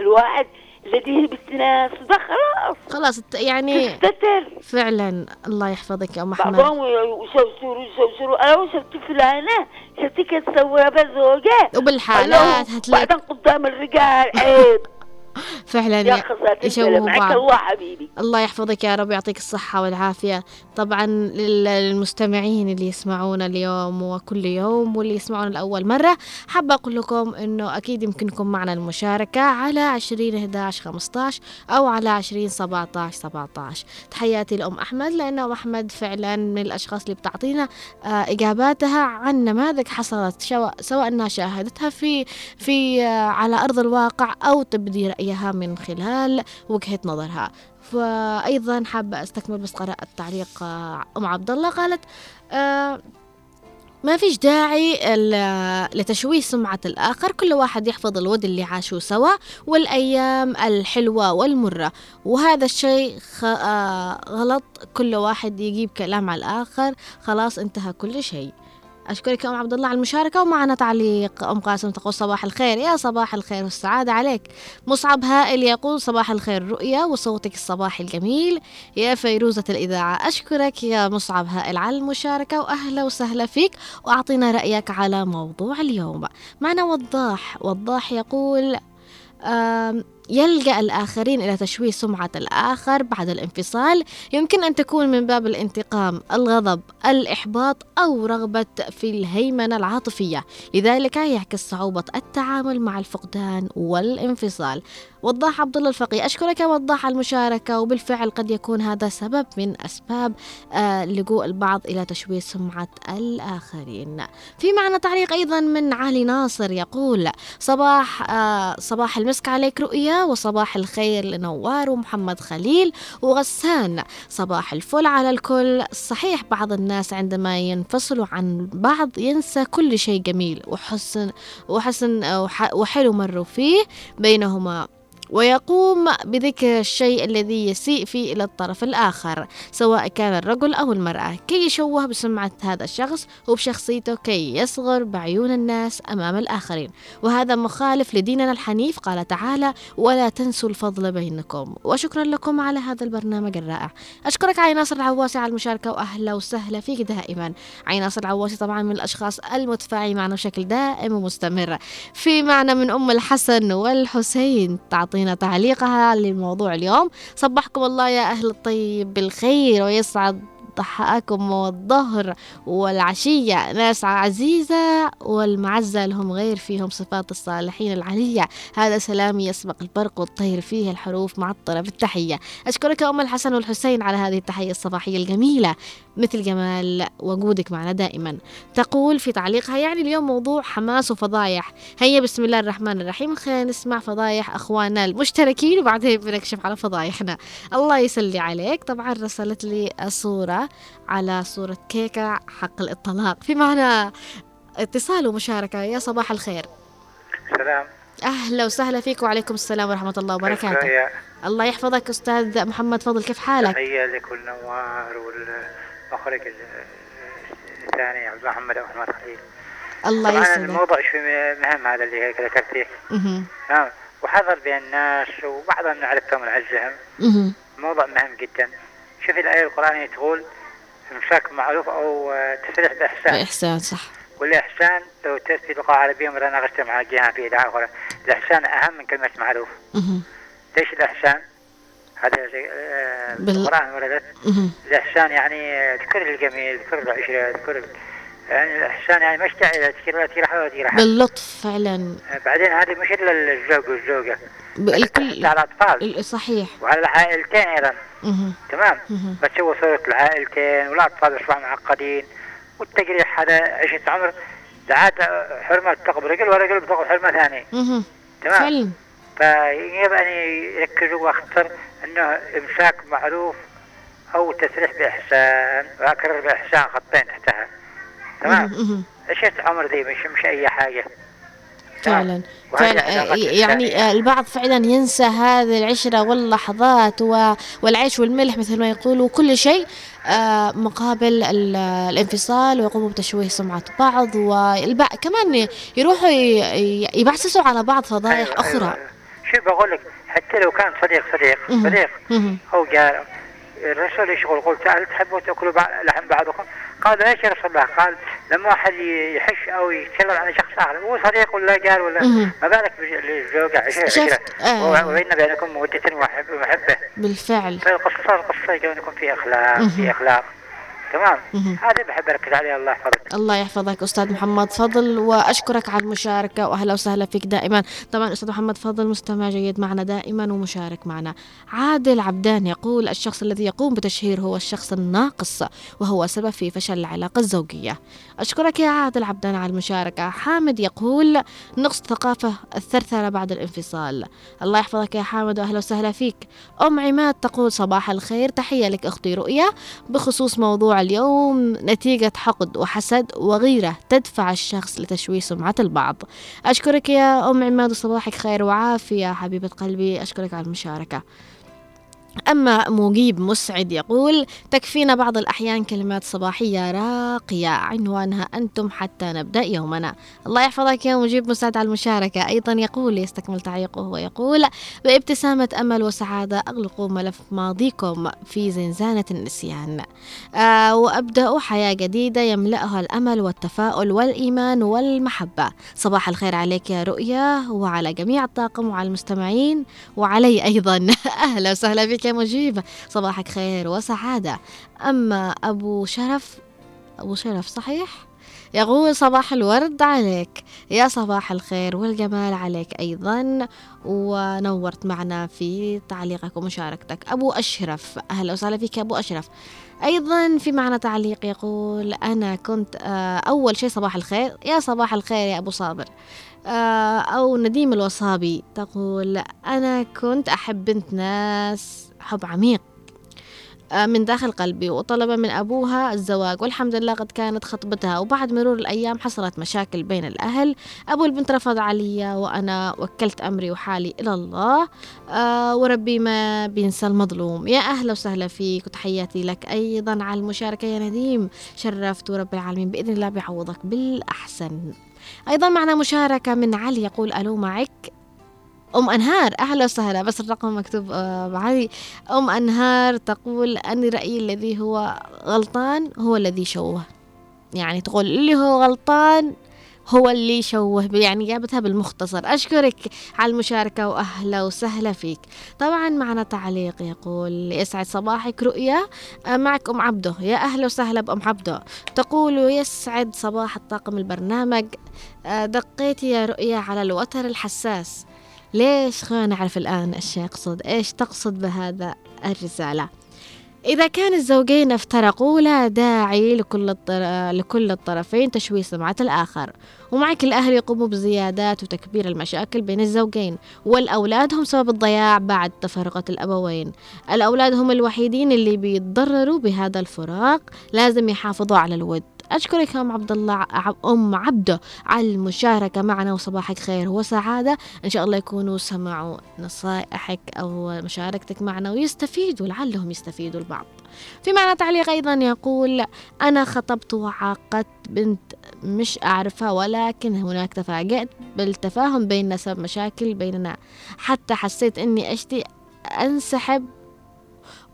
الواحد الذي بالناس ده خلاص. خلاص يعني تستتر. فعلا الله يحفظك يا أم أحمد. بعضهم يشوشروا يشوشروا أنا شفت فلانه شفتي كيف تسويها بزوجة. وبالحالات هتلاقي بعدين قدام الرجال. عيب. *laughs* فعلا يشوهوا بعض. الله حبيبي. الله يحفظك يا رب يعطيك الصحة والعافية. طبعا لل- للمستمعين اللي يسمعونا اليوم وكل يوم واللي يسمعونا لأول مرة حابة أقول لكم أنه أكيد يمكنكم معنا المشاركة على 20 11 15 أو على 20 17 17 تحياتي لأم أحمد لأن أم أحمد فعلا من الأشخاص اللي بتعطينا آه، إجاباتها عن نماذج حصلت سواء أنها شاهدتها في في آه، على أرض الواقع أو تبدي رأيها من خلال وجهة نظرها. فأيضا حابة أستكمل بس قراءة تعليق آه، أم عبد الله. قالت آه ما فيش داعي لتشويه سمعة الآخر. كل واحد يحفظ الود اللي عاشوا سوا والأيام الحلوة والمرة. وهذا الشيء. آه غلط. كل واحد يجيب كلام على الآخر. خلاص انتهى كل شيء. أشكرك يا أم عبد الله على المشاركة ومعنا تعليق أم قاسم تقول صباح الخير. يا صباح الخير والسعادة عليك. مصعب هائل يقول صباح الخير رؤيا وصوتك الصباحي الجميل. يا فيروزة الإذاعة أشكرك يا مصعب هائل على المشاركة وأهلا وسهلا فيك وأعطينا رأيك على موضوع اليوم. معنا وضاح وضاح يقول يلجأ الآخرين إلى تشويه سمعة الآخر بعد الانفصال. يمكن أن تكون من باب الانتقام الغضب الإحباط أو رغبة في الهيمنة العاطفية. لذلك يعكس صعوبة التعامل مع الفقدان والانفصال. وضاح عبد الله الفقي أشكرك وضاح المشاركة وبالفعل قد يكون هذا سبب من أسباب آه، لجوء البعض إلى تشويه سمعة الآخرين. في معنا تعليق أيضا من علي ناصر يقول صباح آه، صباح المسك عليك وصباح الخير لنوار ومحمد خليل وغسان صباح الفل على الكل. صحيح بعض الناس عندما ينفصلوا عن بعض ينسى كل شيء جميل وحسن وحسن وح- وحلو مروا فيه بينهما. ويقوم بذكر الشيء الذي يسيء فيه إلى الطرف الآخر سواء كان الرجل أو المرأة. كي يشوه بسمعة هذا الشخص وبشخصيته كي يصغر بعيون الناس أمام الآخرين. وهذا مخالف لديننا الحنيف قال تعالى ولا تنسوا الفضل بينكم وشكرا لكم على هذا البرنامج الرائع. أشكرك عين ناصر العواسي على المشاركة وأهلا وسهلا فيك دائما. عين ناصر العواسي طبعا من الأشخاص المتفاعلين معنا بشكل دائم ومستمر. في معنى من أم الحسن والحسين تعطينا تعليقها لموضوع اليوم. صبحكم الله يا أهل الطيب بالخير ويسعد. ضحاكم والظهر والعشية. ناس عزيزة والمعزة لهم غير فيهم صفات الصالحين العلية. هذا سلامي يسبق البرق والطير فيه الحروف معطرة بالتحية. أشكرك أم الحسن والحسين على هذه التحية الصباحية الجميلة. مثل جمال وجودك معنا دائما. تقول في تعليقها يعني اليوم موضوع حماس وفضايح. هيا بسم الله الرحمن الرحيم. خلينا نسمع فضايح أخواننا المشتركين وبعدين بنكشف على فضايحنا. الله يسلي عليك. طبعا رسلت لي صورة على صورة كيكة حق الإطلاق. في معنى اتصال ومشاركة. يا صباح الخير. سلام. أهلا وسهلا فيك وعليكم السلام ورحمة الله وبركاته. تحية الله يحفظك أستاذ محمد. فضل كيف حالك؟ تحية لكل نوار والمخرج ال- الثاني عبد محمد أو أحمد خليل. الله يسلمك. الموضوع شوي مهم هذا اللي ذكرتيه. نعم. وحذر بين الناس وبعضهم نعرفهم ونعزهم. موضوع مهم جدا. شوف الآية القرآنية تقول إمساك معروف أو آه، تسريح بإحسان. إحسان صح. والإحسان لو تأتي لغة عربية مرة ناقشت مع جهة في إذاعة أخرى الإحسان أهم من كلمة معروف. ليش الإحسان؟ هذا زي آه، بال- القرآن وردت. الإحسان يعني ذكر الجميل ذكر العشرة ذكر يعني الإحسان يعني مش داعي تذكر تيرح وتيرح باللطف فعلا. بعدين هذه مش إلا الزوج والزوجة. الكل على الأطفال. ال- صحيح. وعلى العائلتين مهم. تمام؟ مهم. بتسوي صورة العائلتين والأطفال يصبحوا معقدين والتجريح هذا عشرة عمر عاد حرمة تقبل رجل ورجل بتقبل حرمة ثانية. مهم. تمام؟ فعلا. فيجب أن يركزوا أكثر أنه إمساك معروف أو تسريح بإحسان وأكرر بإحسان خطين تحتها. تمام. عشرة عمر ذي مش مش أي حاجة. فعلا فعلا آه، يعني. آه، البعض فعلا ينسى هذه العشرة واللحظات والعيش والملح مثل ما يقولوا كل شيء آه، مقابل ال- الانفصال ويقوموا بتشويه سمعة بعض والبع... كمان يروحوا ي- ي- يبعثسوا على بعض فضايح أيوة، أخرى أيوة. شو بقول لك حتى لو كان صديق صديق. صديق. أو جار الرسول يشغل قلت هل تحبوا تأكلوا لحم بعضكم؟ قالوا إيش يا رسول الله؟ قال لما واحد يحش أو يتكلم عن شخص آخر مو صديق ولا جار ولا. ما بالك شفت، عشره آه. وبين بينكم مودة ومحب- ومحبة. بالفعل. القصة يجب ان يكون في أخلاق. في أخلاق. تمام. هذا بحب أركز عليه الله يحفظك. الله يحفظك أستاذ محمد فضل وأشكرك على المشاركة وأهلا وسهلا فيك دائما. طبعا أستاذ محمد فضل مستمع جيد معنا دائما ومشارك معنا. عادل عبدان يقول الشخص الذي يقوم بتشهير هو الشخص الناقص وهو سبب في فشل العلاقة الزوجية. أشكرك يا عادل عبدان على المشاركة. حامد يقول نقص ثقافة الثرثرة بعد الانفصال. الله يحفظك يا حامد وأهلا وسهلا فيك. أم عماد تقول صباح الخير. تحية لك أختي رؤيا. بخصوص موضوع اليوم نتيجة حقد وحسد وغيرة تدفع الشخص لتشويه سمعة البعض. أشكرك يا أم عماد وصباحك خير وعافية. حبيبة قلبي أشكرك على المشاركة. أما مجيب مسعد يقول تكفينا بعض الأحيان كلمات صباحية راقية عنوانها أنتم حتى نبدأ يومنا. الله يحفظك يا مجيب مسعد على المشاركة. أيضا يقول يستكمل تعليقه ويقول بابتسامة أمل وسعادة أغلقوا ملف ماضيكم في زنزانة النسيان. آه وأبدأ حياة جديدة يملأها الأمل والتفاؤل والإيمان والمحبة. صباح الخير عليك يا رؤيا وعلى جميع الطاقم وعلى المستمعين وعلي أيضا. *laughs* أهلا وسهلا بك يا مجيب صباحك خير وسعادة. أما أبو شرف أبو شرف صحيح؟ يقول صباح الورد عليك. يا صباح الخير والجمال عليك أيضا. ونورت معنا في تعليقك ومشاركتك أبو أشرف. أهلا وسهلا فيك يا أبو أشرف. أيضا في معنا تعليق يقول أنا كنت آه، أول شيء صباح الخير. يا صباح الخير يا أبو صابر. آه، أو نديم الوصابي تقول أنا كنت أحب بنت ناس. حب عميق. آه، من داخل قلبي وطلب من أبوها الزواج والحمد لله قد كانت خطبتها. وبعد مرور الأيام حصلت مشاكل بين الأهل. أبو البنت رفض علي وأنا وكلت أمري وحالي إلى الله. آه وربي ما بينسى المظلوم. يا أهلا وسهلا فيك وتحياتي لك أيضا على المشاركة يا نديم. شرفت ورب العالمين بإذن الله بيعوضك بالأحسن. أيضا معنا مشاركة من علي يقول ألو معك؟ أم أنهار أهلا وسهلا بس الرقم مكتوب آه، معي. أم أنهار تقول أن رأيي الذي هو غلطان هو الذي شوه. يعني تقول اللي هو غلطان هو اللي شوه يعني جابتها بالمختصر. أشكرك على المشاركة وأهلا وسهلا فيك. طبعا معنا تعليق يقول يسعد صباحك رؤيا. آه، معك أم عبده يا أهلا وسهلا بأم عبده تقول يسعد صباح الطاقم البرنامج. آه، دقيتي يا رؤيا على الوتر الحساس. ليش خلينا نعرف الآن إيش يقصد؟ إيش تقصد بهذا الرسالة؟ إذا كان الزوجين افترقوا لا داعي لكل الطر... لكل الطرفين تشويه سمعة الآخر. ومعك الأهل يقوموا بزيادات وتكبير المشاكل بين الزوجين والأولاد هم سبب الضياع بعد تفرقة الأبوين. الأولاد هم الوحيدين اللي بيتضرروا بهذا الفراق لازم يحافظوا على الود. أشكرك أم عبد الله أم عبده على المشاركة معنا وصباحك خير وسعادة. إن شاء الله يكونوا سمعوا نصائحك أو مشاركتك معنا ويستفيدوا لعلهم يستفيدوا البعض. في معنى تعليق أيضا يقول أنا خطبت وعاقدت بنت مش أعرفها ولكن هناك تفاجأت بالتفاهم بيننا سبب مشاكل بيننا. حتى حسيت إني أشتي أنسحب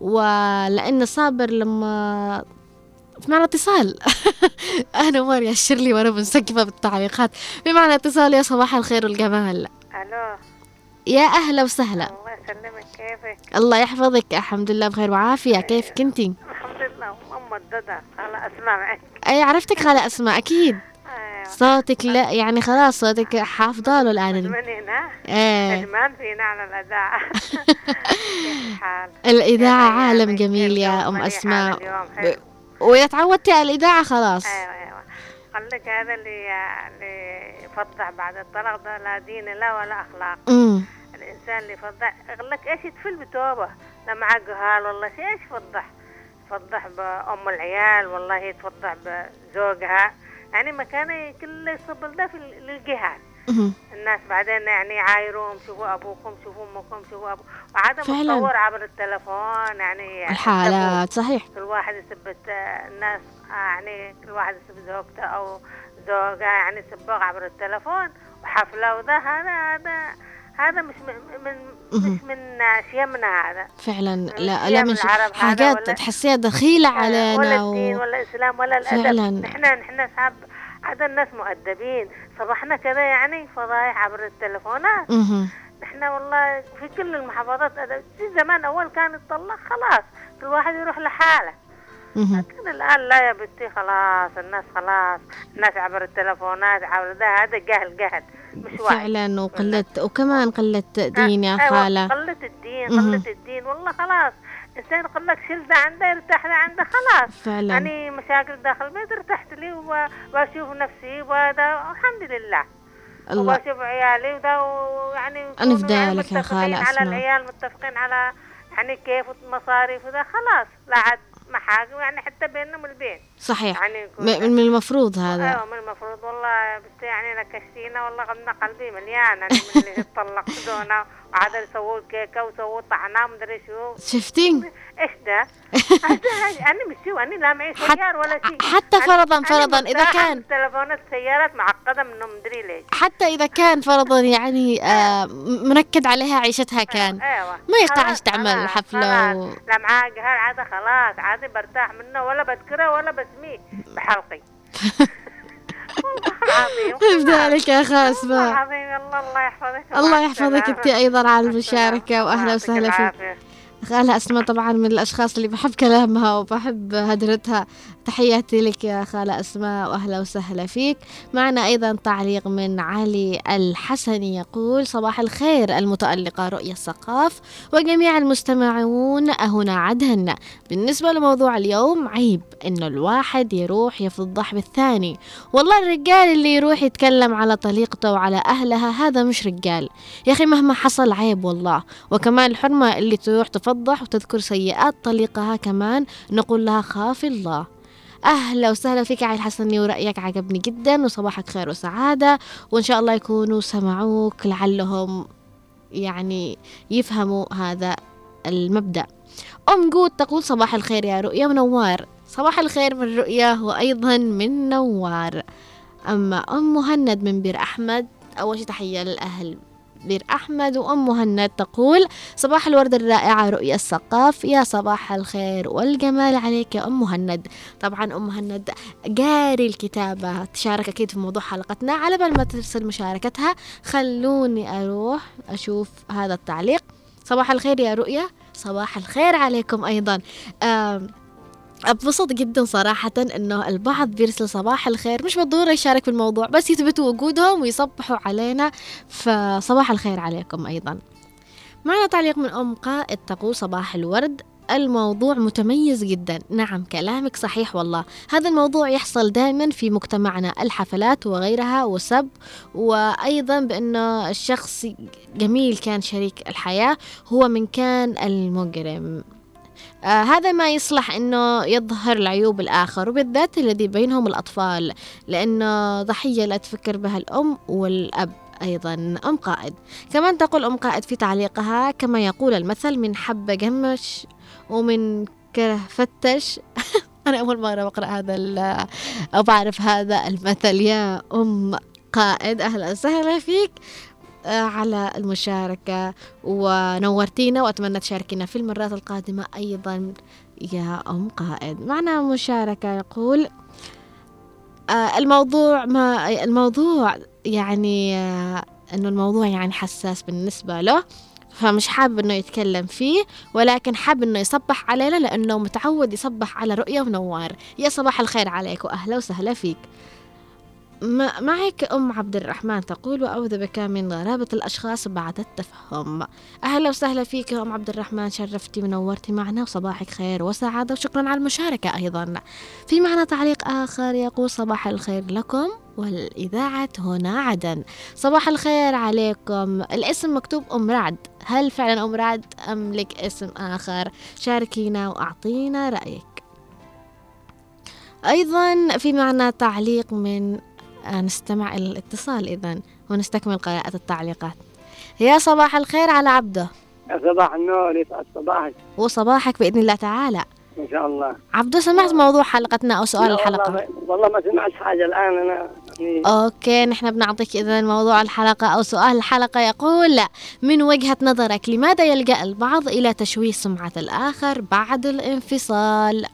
ولأن صابر لما في معنى اتصال *laughs* أنا ماريا الشرلي وأنا منسكبة بالتعليقات. بمعنى اتصال يا صباح الخير والجمال. ألو. يا أهلا وسهلا. الله يسلمك كيفك؟ الله يحفظك الحمد لله بخير وعافية. كيف كنتي؟ الحمد لله ام الددى أنا اسمع معك أي عرفتك خالة أسماء أكيد. أيوه. صوتك لا يعني خلاص صوتك حافظة له الآن. من هنا إيه. إدمان فينا على الأذاعة. *laughs* كيف عالم؟ جميل يا يوم أم وإذا تعودتي على الإذاعة خلاص. أيوه أيوه. قال لك هذا اللي اللي يفضح بعد الطلاق ده لا دين لا ولا أخلاق. أمم الإنسان اللي يفضح يقول لك إيش يتفل بتوبة؟ لا معاه جهال والله. شيء إيش يفضح يفضح بأم العيال والله يتفضح بزوجها. يعني مكانه كله يصب ده في أمم. الناس بعدين يعني يعايروهم شوفوا أبوكم شوفوا أمكم شوفوا ابو وعادة فعلاً. متطور عبر التلفون يعني الحالات صحيح. كل واحد يثبت آه، الناس آه، يعني كل واحد يثبت زوجته أو زوجها يعني يسبوه عبر التلفون. وحفلة وده هذا هذا هذا مش من من مش من شيمنا هذا. فعلا. لا لا من حاجات ولا- تحسيها دخيلة ولا علينا الدين و... ولا الإسلام ولا الأدب. فعلاً. نحن نحن أصحاب هذا الناس مؤدبين. صبحنا كذا يعني فضايح عبر التلفونات. نحن والله في كل المحافظات. في زمان أول كان يطلق خلاص كل واحد يروح لحاله. لكن الآن لا يا بنتي خلاص الناس خلاص الناس عبر التلفونات عبر ده هذا جهل جهل مش وعي فعلا وقلة وكمان قلة دين يا أيوة، خالة قلة الدين. قلة الدين والله خلاص انسان يقول لك شيل ده عنده يرتاح ده عنده خلاص. فعلا. يعني مشاكل داخل البيت ارتحت لي وأشوف نفسي وهذا الحمد لله. الله. وأشوف عيالي وده ويعني يكونوا في يعني ذلك يا متفقين خالة على. العيال متفقين على يعني كيف المصاريف وده خلاص. لا عاد محاكم يعني حتى بينهم البين صحيح. يعني من المفروض هذا. أيوه من المفروض والله بس يعني نكشتينا والله غمنا قلبي مليان يعني من اللي اتطلقوا دونا وعاد يسووا كيكة وسووا طعنة مدري شو. شفتين؟ إيش ده؟ *laughs* أنا مش شو أنا لا معي سيار ولا شيء. حتى فرضاً- فرضاً مرتاحة كان- تلفونات سيارات معقدة منهم مدري ليش. حتى إذا كان فرضا يعني آه منكد عليها عيشتها كان. أيوه ما يقطعش تعمل. و... لا معاه جهال عاد خلاص عاد برتاح منه ولا بذكره ولا بسميه بحلقي *laughs* العظيم بذلك يا خاسمة العظيم الله الله يحفظك الله يحفظك. انت أيضا على السلامة. واهلا وسهلا فيك. خالة أسماء طبعا من الأشخاص اللي بحب كلامها وبحب هدرتها تحياتي لك يا خالة أسماء وأهلا وسهلا فيك. معنا أيضا تعليق من علي الحسني يقول صباح الخير المتألقة رؤية الثقاف وجميع المستمعون هنا عدن. بالنسبة لموضوع اليوم عيب إنه الواحد يروح يفضح بالثاني والله الرجال اللي يروح يتكلم على طليقته وعلى أهلها هذا مش رجال. يا أخي مهما حصل عيب والله. وكمان الحرمة اللي تروح تفضح وتذكر سيئات طليقها كمان نقول لها خاف الله. أهلا وسهلا فيك علي الحسني ورأيك عجبني جدا وصباحك خير وسعادة. وإن شاء الله يكونوا سمعوك لعلهم يعني يفهموا هذا المبدأ. أم جود تقول صباح الخير يا رؤيا منوار صباح الخير من رؤيا وأيضا من نوار. أما أم مهند من بير أحمد أول شي تحية للأهل بير أحمد وأم مهند تقول صباح الورد الرائعة رؤيا الثقاف. يا صباح الخير والجمال عليك يا أم مهند. طبعا أم مهند قاري الكتابة. تشارك أكيد في موضوع حلقتنا. على بال ما ترسل مشاركتها خلوني أروح أشوف هذا التعليق. صباح الخير يا رؤيا صباح الخير عليكم أيضا. آم أتبسط جدا صراحة إنه البعض بيرسل صباح الخير مش بالضرورة يشارك في الموضوع بس يثبتوا وجودهم ويصبحوا علينا فصباح الخير عليكم أيضا. معنا تعليق من أم قائد تقول صباح الورد الموضوع متميز جدا. نعم كلامك صحيح والله. هذا الموضوع يحصل دائما في مجتمعنا الحفلات وغيرها وسب وأيضا بأنه الشخص جميل كان شريك الحياة هو من كان المجرم. آه هذا ما يصلح إنه يظهر العيوب الآخر وبالذات الذي بينهم الأطفال لأنه ضحية لا تفكر بها الأم والأب أيضا. أم قائد. كمان تقول أم قائد في تعليقها كما يقول المثل من حب جمش ومن كره فتش. *laughs* أنا أول مرة بقرا هذا أو بعرف هذا المثل. يا أم قائد أهلا وسهلا فيك. على المشاركة ونورتينا وأتمنى تشاركينا في المرات القادمة أيضا. يا أم قائد معنا مشاركة يقول آه، الموضوع ما الموضوع يعني آه، إنه الموضوع يعني حساس بالنسبة له فمش حابب إنه يتكلم فيه ولكن حاب إنه يصبح علينا لأنه متعود يصبح على رؤية ونوار. يا صباح الخير عليك واهلا وسهلا فيك. معك أم عبد الرحمن تقول وأعوذ بك من غرابة الأشخاص بعد التفهم. أهلا وسهلا فيك يا أم عبد الرحمن شرفتي ونورتي معنا وصباحك خير وسعادة وشكرا على المشاركة أيضا. في معنا تعليق آخر يقول صباح الخير لكم والإذاعة هنا عدن. صباح الخير عليكم. الاسم مكتوب أم رعد. هل فعلا أم رعد أم لك اسم آخر؟ شاركينا وأعطينا رأيك. أيضا في معنا تعليق من نستمع إلى الاتصال إذا ونستكمل قراءة التعليقات. يا صباح الخير على عبده. صباح النور يسعد صباحك. وصباحك بإذن الله تعالى. إن شاء الله. عبده سمعت موضوع حلقتنا أو سؤال الحلقة والله ما, والله ما سمعت حاجة الآن أنا يعني أوكي نحن بنعطيك إذا موضوع الحلقة أو سؤال الحلقة. يقول لا من وجهة نظرك لماذا يلجأ البعض إلى تشويه سمعة الآخر بعد الانفصال؟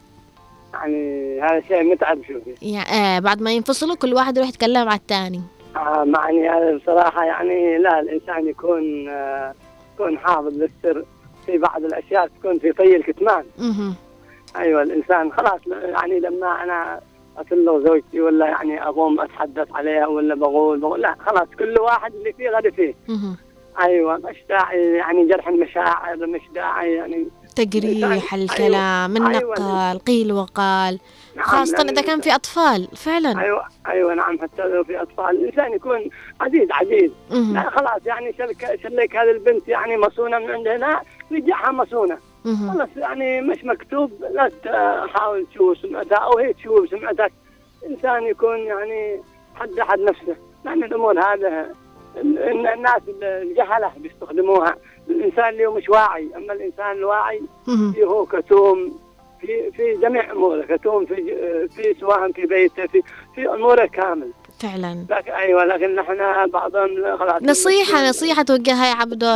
يعني هذا شيء متعب شوفي. يعني آه بعد ما ينفصلوا كل واحد يروح يتكلم على الثاني. آه معني هذا بصراحة يعني لا الإنسان يكون آه يكون حافظ للسر. في بعض الأشياء تكون في طي الكتمان. مهم. أيوه الإنسان خلاص يعني لما أنا اطلق زوجتي ولا يعني أقوم أتحدث عليها ولا بقول بقول لا خلاص كل واحد اللي فيه غدا فيه. مهم. أيوه مش داعي يعني جرح المشاعر مش داعي يعني تجريح الكلام أيوة. النقل قيل وقال نعم، خاصة لأن إذا كان في أطفال فعلا. أيوه أيوه نعم حتى لو في أطفال الإنسان يكون عزيز عزيز. لا خلاص يعني شلك شلك هذه البنت يعني مصونة من عندنا رجعها مصونة. مهم. خلاص يعني مش مكتوب لا تحاول تشوف سمعتها أو هي تشوف سمعتك. انسان يكون يعني حد حد نفسه. لأن الأمور هذا ال- ال- الناس الجهلة بيستخدموها. الإنسان اللي مش واعي. أما الإنسان الواعي. فيه هو كتوم في في جميع أموره كتوم في في سواء في بيته في في أموره كامل. فعلا. لكن أيوه لكن نحن بعضهم خلاص نصيحة نصيحة توجهها يا عبدو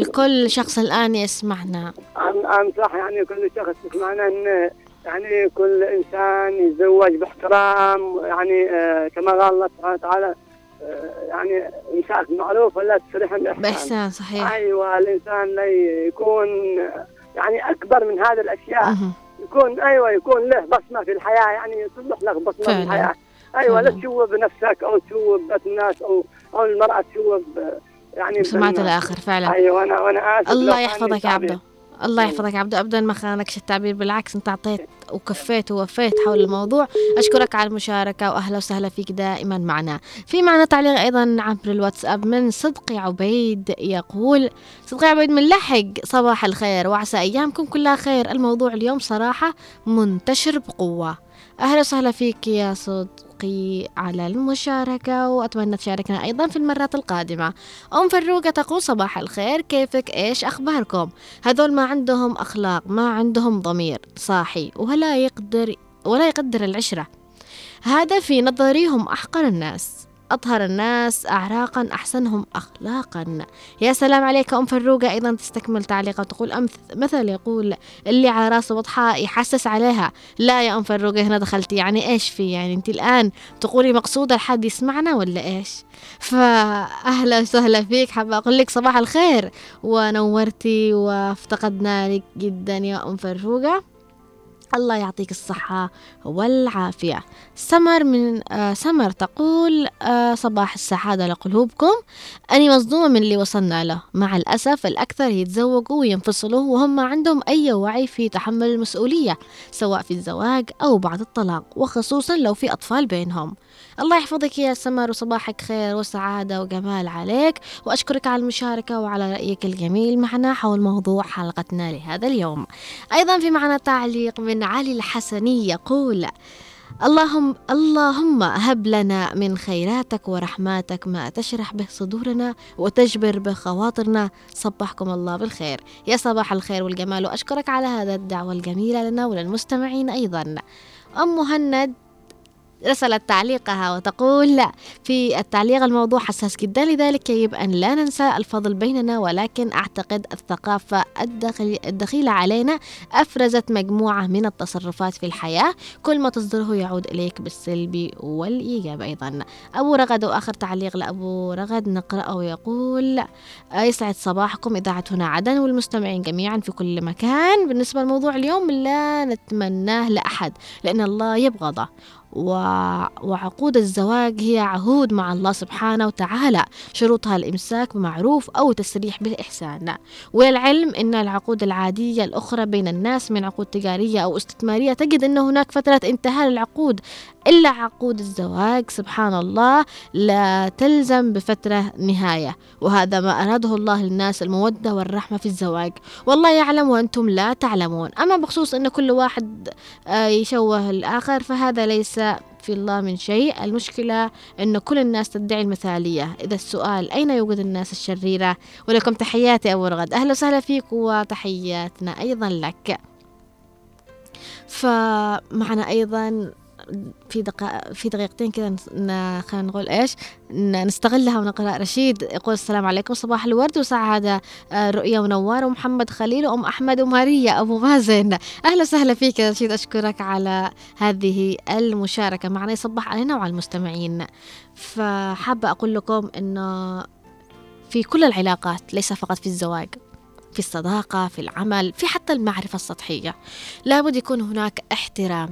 لكل شخص الآن يسمعنا. انصح يعني كل شخص يسمعنا إن يعني كل إنسان يتزوج باحترام يعني آه كما قال الله سبحانه وتعالى يعني امساك معروف ولا تسرح باحسان بإحسان صحيح أيوه الإنسان لا يكون يعني أكبر من هذه الأشياء مهم. يكون أيوه يكون له بصمة في الحياة يعني يصلح لك بصمة فعلاً. في الحياة أيوه لا. تشوه بنفسك أو تشوه ببيت الناس أو أو المرأة تشوه ب- يعني سمعت. الآخر فعلا أيوه أنا وأنا آسف الله يحفظك يا التعبير. الله يحفظك عبدو ابدا ما خانكش التعبير بالعكس أنت أعطيت وكفيت ووفيت حول الموضوع. أشكرك على المشاركة واهلا وسهلا فيك دائما معنا. في معنا تعليق أيضا عبر الواتساب من صدقي عبيد يقول صدقي عبيد من لحق صباح الخير وعسى أيامكم كلها خير. الموضوع اليوم صراحة منتشر بقوة. أهلا وسهلا فيك يا صدقي على المشاركة وأتمنى تشاركنا أيضا في المرات القادمة. أم فروقة تقول صباح الخير كيفك؟ إيش أخباركم؟ هذول ما عندهم أخلاق ما عندهم ضمير صاحي ولا يقدر ولا يقدر العشرة. هذا في نظري هم أحقر الناس. أطهر الناس أعراقا أحسنهم أخلاقا. يا سلام عليك أم فروقة أيضا تستكمل تعليقها وتقول أمث مثل يقول اللي على راسه بطحاء يحسس عليها. لا يا أم فروقة هنا دخلتي. يعني إيش في؟ يعني أنت الآن تقولي مقصودة لحد يسمعنا ولا إيش؟ فأهلا وسهلا فيك. حابة أقول لك صباح الخير. ونورتي وأفتقدنا لك جدا يا أم فروقة. الله يعطيك الصحة والعافية. سمر من آه سمر تقول آه صباح السعادة لقلوبكم. أني مصدومة من اللي وصلنا له. مع الأسف الأكثر يتزوجوا وينفصلوا وهم ما عندهم أي وعي في تحمل المسؤولية سواء في الزواج أو بعد الطلاق وخصوصا لو في أطفال بينهم. الله يحفظك يا سمر وصباحك خير وسعادة وجمال عليك. وأشكرك على المشاركة وعلى رأيك الجميل معنا حول موضوع حلقتنا لهذا اليوم. أيضا في معنا تعليق من علي الحسني يقول اللهم اللهم هب لنا من خيراتك ورحماتك ما تشرح به صدورنا وتجبر به خواطرنا. صبحكم الله بالخير. يا صباح الخير والجمال. وأشكرك على هذا الدعوة الجميلة لنا وللمستمعين أيضا. أم مهند رسلت تعليقها وتقول في التعليق الموضوع حساس جدا لذلك يجب أن لا ننسى الفضل بيننا ولكن أعتقد الثقافة الدخيلة علينا أفرزت مجموعة من التصرفات في الحياة. كل ما تصدره يعود إليك بالسلب والإيجاب أيضا. أبو رغد وآخر تعليق لأبو رغد نقرأه ويقول آه، يسعد صباحكم إذاعة هنا عدن والمستمعين جميعا في كل مكان. بالنسبة لموضوع اليوم لا نتمناه لأحد لأن الله يبغضه. وعقود الزواج هي عهود مع الله سبحانه وتعالى. شروطها الإمساك بمعروف أو تسريح بالإحسان. والعلم أن العقود العادية الأخرى بين الناس من عقود تجارية أو استثمارية تجد أن هناك فترة انتهاء للعقود. إلا عقود الزواج سبحان الله لا تلزم بفترة نهاية. وهذا ما أراده الله للناس المودة والرحمة في الزواج. والله يعلم وأنتم لا تعلمون. أما بخصوص أن كل واحد آه، يشوه الآخر فهذا ليس في الله من شيء. المشكلة أن كل الناس تدعي المثالية. إذا السؤال أين يوجد الناس الشريرة؟ ولكم تحياتي أبو رغد. أهلا وسهلا فيك وتحياتنا أيضا لك. فمعنا أيضا في دقائق في دقيقتين كذا خلينا نقول إيش نستغلها ونقرأ. رشيد يقول السلام عليكم صباح الورد. وسعادة آه، رؤيا ونوار ومحمد خليل وأم أحمد وماريا. أبو مازن أهلا وسهلا فيك يا رشيد. أشكرك على هذه المشاركة. معنا يصبح علينا وعلى المستمعين. فحابة أقول لكم إنه في كل العلاقات ليس فقط في الزواج في الصداقة في العمل في حتى المعرفة السطحية لابد يكون هناك احترام.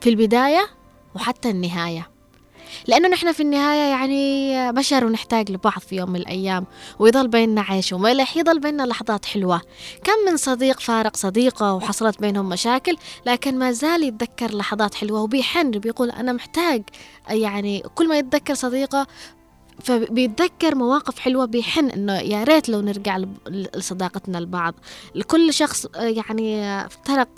في البداية وحتى النهاية. لأنه نحن في النهاية يعني بشر ونحتاج لبعض في يوم من الأيام ويظل بيننا عيش وملح يظل بيننا لحظات حلوة. كم من صديق فارق صديقة وحصلت بينهم مشاكل لكن ما زال يتذكر لحظات حلوة وبيحن بيقول أنا محتاج يعني كل ما يتذكر صديقة فبيتذكر مواقف حلوة بيحن إنه يا ريت لو نرجع لصداقتنا لبعض لكل شخص يعني افترق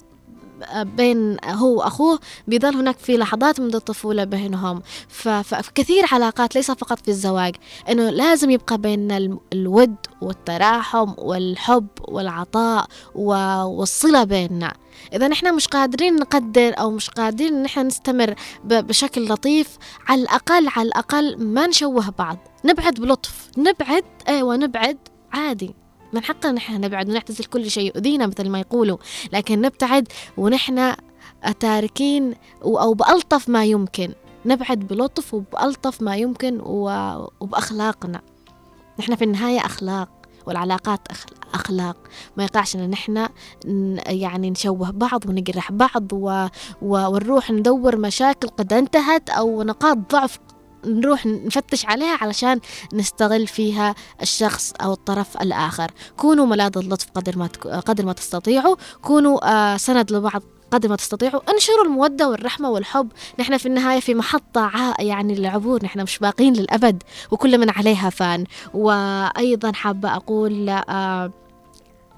بين هو وأخوه بيظل هناك في لحظات منذ الطفولة بينهم. ف- ففي كثير علاقات ليس فقط في الزواج إنه لازم يبقى الم- الود والتراحم والحب والعطاء والصلة بيننا. إذا نحن مش قادرين نقدر أو مش قادرين إن نحن نستمر بشكل لطيف على الأقل على الأقل ما نشوه بعض. نبعد بلطف نبعد أيوة نبعد عادي. من حقنا نحن نبعد ونعتزل كل شيء يؤذينا مثل ما يقولوا لكن نبتعد ونحن تاركين أو بألطف ما يمكن. نبعد بلطف وبألطف ما يمكن وبأخلاقنا. نحن في النهاية أخلاق والعلاقات أخ- أخلاق. ما يقعش إن نحن يعني نشوه بعض ونجرح بعض و... و... ونروح ندور مشاكل قد انتهت أو نقاط ضعف نروح نفتش عليها علشان نستغل فيها الشخص أو الطرف الآخر. كونوا ملاذ اللطف قدر ما تك... قدر ما تستطيعوا. كونوا آه سند لبعض قدر ما تستطيعوا. انشروا المودة والرحمة والحب. نحن في النهاية في محطة ع... يعني للعبور. نحن مش باقين للأبد. وكل من عليها فان. وأيضا حابة أقول آه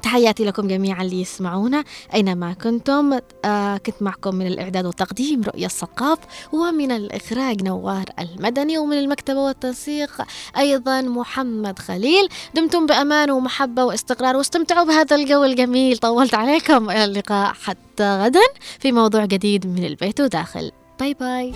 تحياتي لكم جميعا اللي يسمعونا. أينما كنتم آه كنت معكم من الإعداد والتقديم رؤية الثقاف ومن الإخراج نوار المدني ومن المكتبة والتنسيق أيضا محمد خليل. دمتم بأمان ومحبة واستقرار واستمتعوا بهذا الجو الجميل. طولت عليكم إلى اللقاء حتى غدا في موضوع جديد من البيت وداخل. باي باي.